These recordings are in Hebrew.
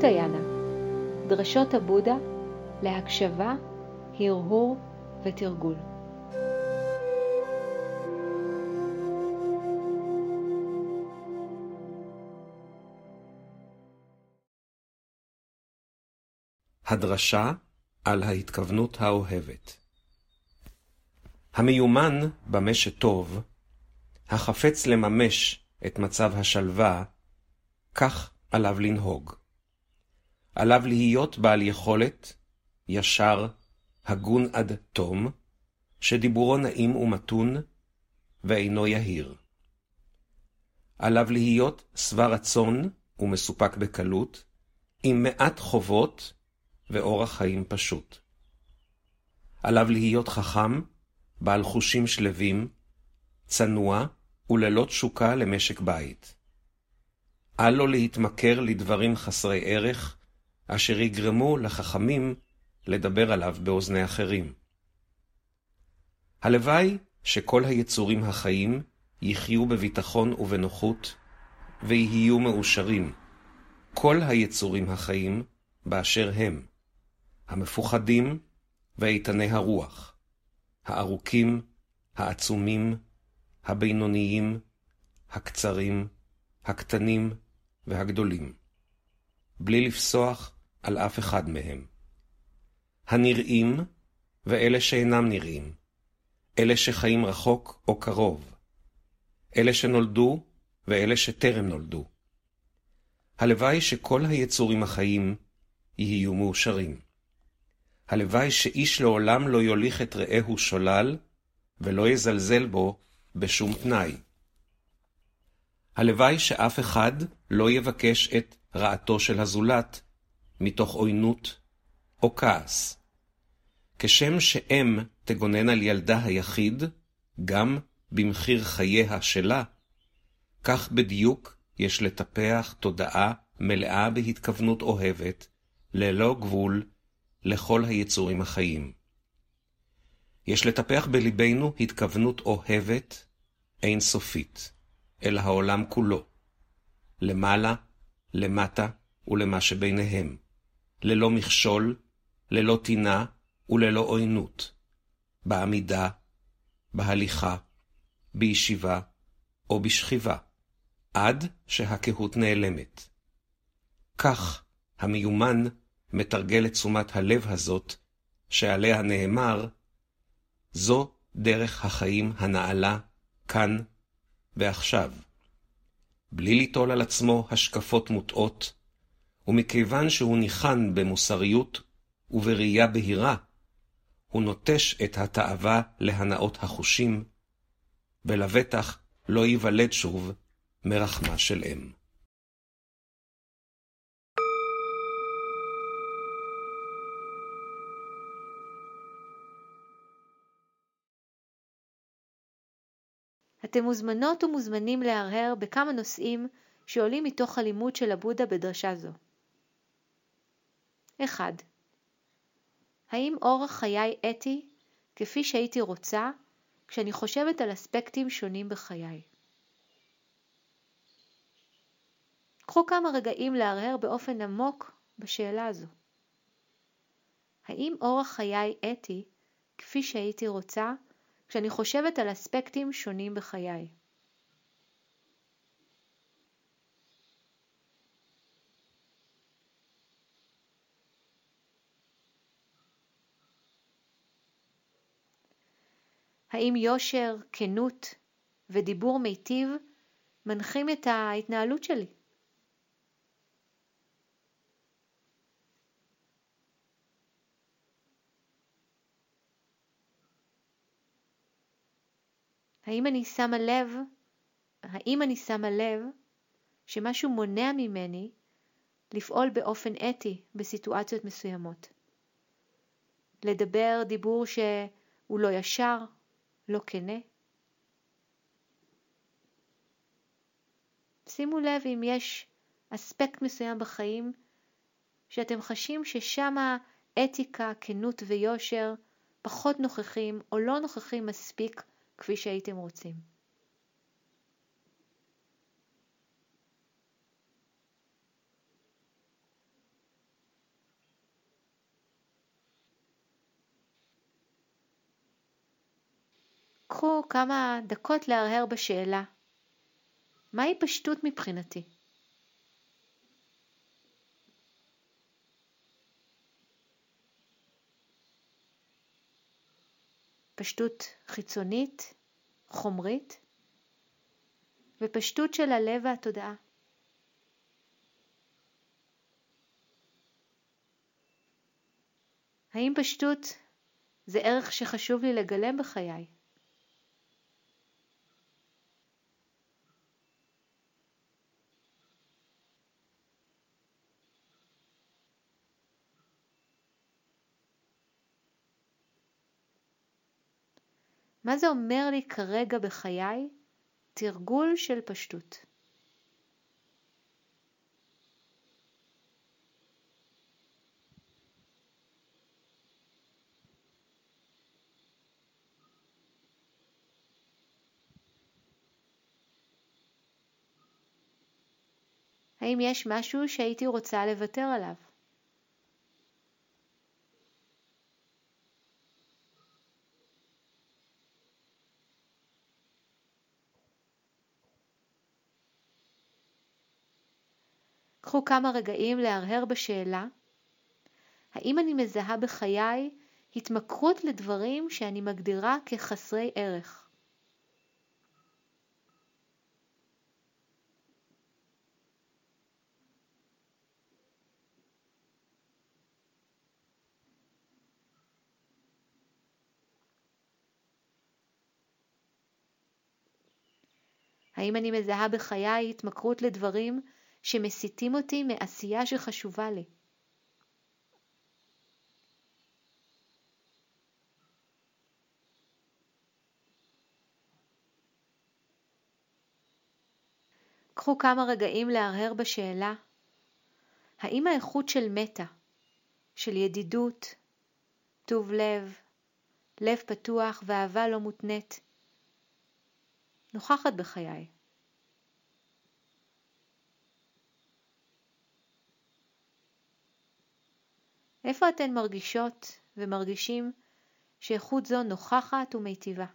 הוטיינה, דרשות הבודה להקשבה, הרהור ותרגול. הדרשה על ההתכוונות האוהבת המיומן במה שטוב, החפץ לממש את מצב השלווה, כך עליו לנהוג. עליו להיות בעל יכולת, ישר, הגון עד תום, שדיבורו נעים ומתון, ואינו יהיר. עליו להיות שבע רצון ומסופק בקלות, עם מעט חובות ואורח חיים פשוט. עליו להיות חכם, בעל חושים שלווים, צנוע וללא תשוקה למשק בית. אל לו להתמכר לדברים חסרי ערך, אשר יגרמו לחכמים לדבר עליו באוזני אחרים. הלוואי שכל היצורים החיים יחיו בביטחון ובנוחות, ויהיו מאושרים, כל היצורים החיים באשר הם, המפוחדים ואיתני הרוח, הארוכים, העצומים, הבינוניים, הקצרים, הקטנים והגדולים, בלי לפסוח על אף אחד מהם. הנראים ואלה שאינם נראים, אלה שחיים רחוק או קרוב, אלה שנולדו ואלה שטרם נולדו. הלוואי שכל היצורים החיים יהיו מאושרים. הלוואי שאיש לעולם לא יוליך את רעהו שולל, ולא יזלזל בו בשום תנאי. הלוואי שאף אחד לא יבקש את רעתו של הזולת, מתוך עוינות או כעס. כשם שאם תגונן על ילדה היחיד, גם במחיר חייה שלה, כך בדיוק יש לטפח תודעה מלאה בהתכוונות אוהבת, ללא גבול, לכל היצורים החיים. יש לטפח בלבנו התכוונות אוהבת אינסופית, אל העולם כולו, למעלה, למטה ולמה שביניהם, ללא מכשול, ללא טינה וללא עוינות, בעמידה, בהליכה, בישיבה או בשכיבה, עד שהקהות נעלמת. כך המיומן מתרגל את תשומת הלב הזאת, שעליה נאמר, זו דרך החיים הנעלה כאן ועכשיו. בלי ליטול על עצמו השקפות מוטעות, ומכיוון שהוא ניחן במוסריות ובראייה בהירה, הוא נוטש את התאווה להנאות החושים, ולבטח לא ייוולד שוב מרחמה של אם. אתם מוזמנות ומוזמנים להרהר בכמה נושאים שעולים מתוך הלימוד של הבודה בדרשה זו. 1. האם אורח חיי אתי כפי שהייתי רוצה כשאני חושבת על אספקטים שונים בחיי? קחו כמה רגעים להרהר באופן עמוק בשאלה הזו. האם אורח חיי אתי כפי שהייתי רוצה כשאני חושבת על אספקטים שונים בחיי. האם יושר, כנות ודיבור מיטיב מנחים את ההתנהלות שלי? האם אני שמה לב, האם אני שמה לב שמשהו מונע ממני לפעול באופן אתי בסיטואציות מסוימות? לדבר דיבור שהוא לא ישר, לא כנה? שימו לב אם יש אספקט מסוים בחיים שאתם חשים ששם האתיקה, כנות ויושר פחות נוכחים או לא נוכחים מספיק כפי שהייתם רוצים. קחו כמה דקות להרהר בשאלה, מהי פשטות מבחינתי? פשטות חיצונית, חומרית, ופשטות של הלב והתודעה. האם פשטות זה ערך שחשוב לי לגלם בחיי? מה זה אומר לי כרגע בחיי? תרגול של פשטות. האם יש משהו שהייתי רוצה לוותר עליו? קחו כמה רגעים להרהר בשאלה האם אני מזהה בחיי התמכרות לדברים שאני מגדירה כחסרי ערך? האם אני מזהה בחיי התמכרות לדברים שמסיתים אותי מעשייה שחשובה לי? קחו כמה רגעים להרהר בשאלה האם האיכות של מטה, של ידידות, טוב לב, לב פתוח ואהבה לא מותנית, נוכחת בחיי. איפה אתן מרגישות ומרגישים שאיכות זו נוכחת ומיטיבה?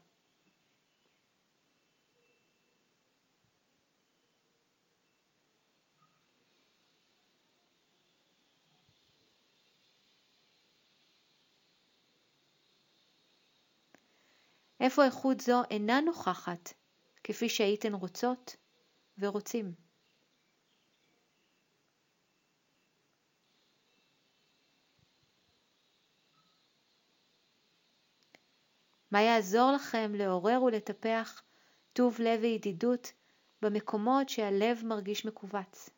איפה איכות זו אינה נוכחת כפי שהייתן רוצות ורוצים. מה יעזור לכם לעורר ולטפח טוב לב וידידות במקומות שהלב מרגיש מכווץ?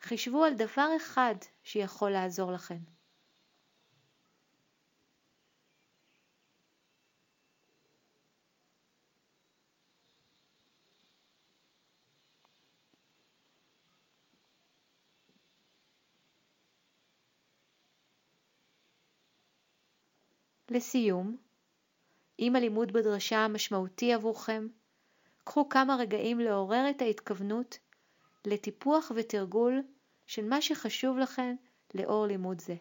חישבו על דבר אחד שיכול לעזור לכם. לסיום, אם הלימוד בדרשה משמעותי עבורכם, קחו כמה רגעים לעורר את ההתכוונות לטיפוח ותרגול של מה שחשוב לכם לאור לימוד זה.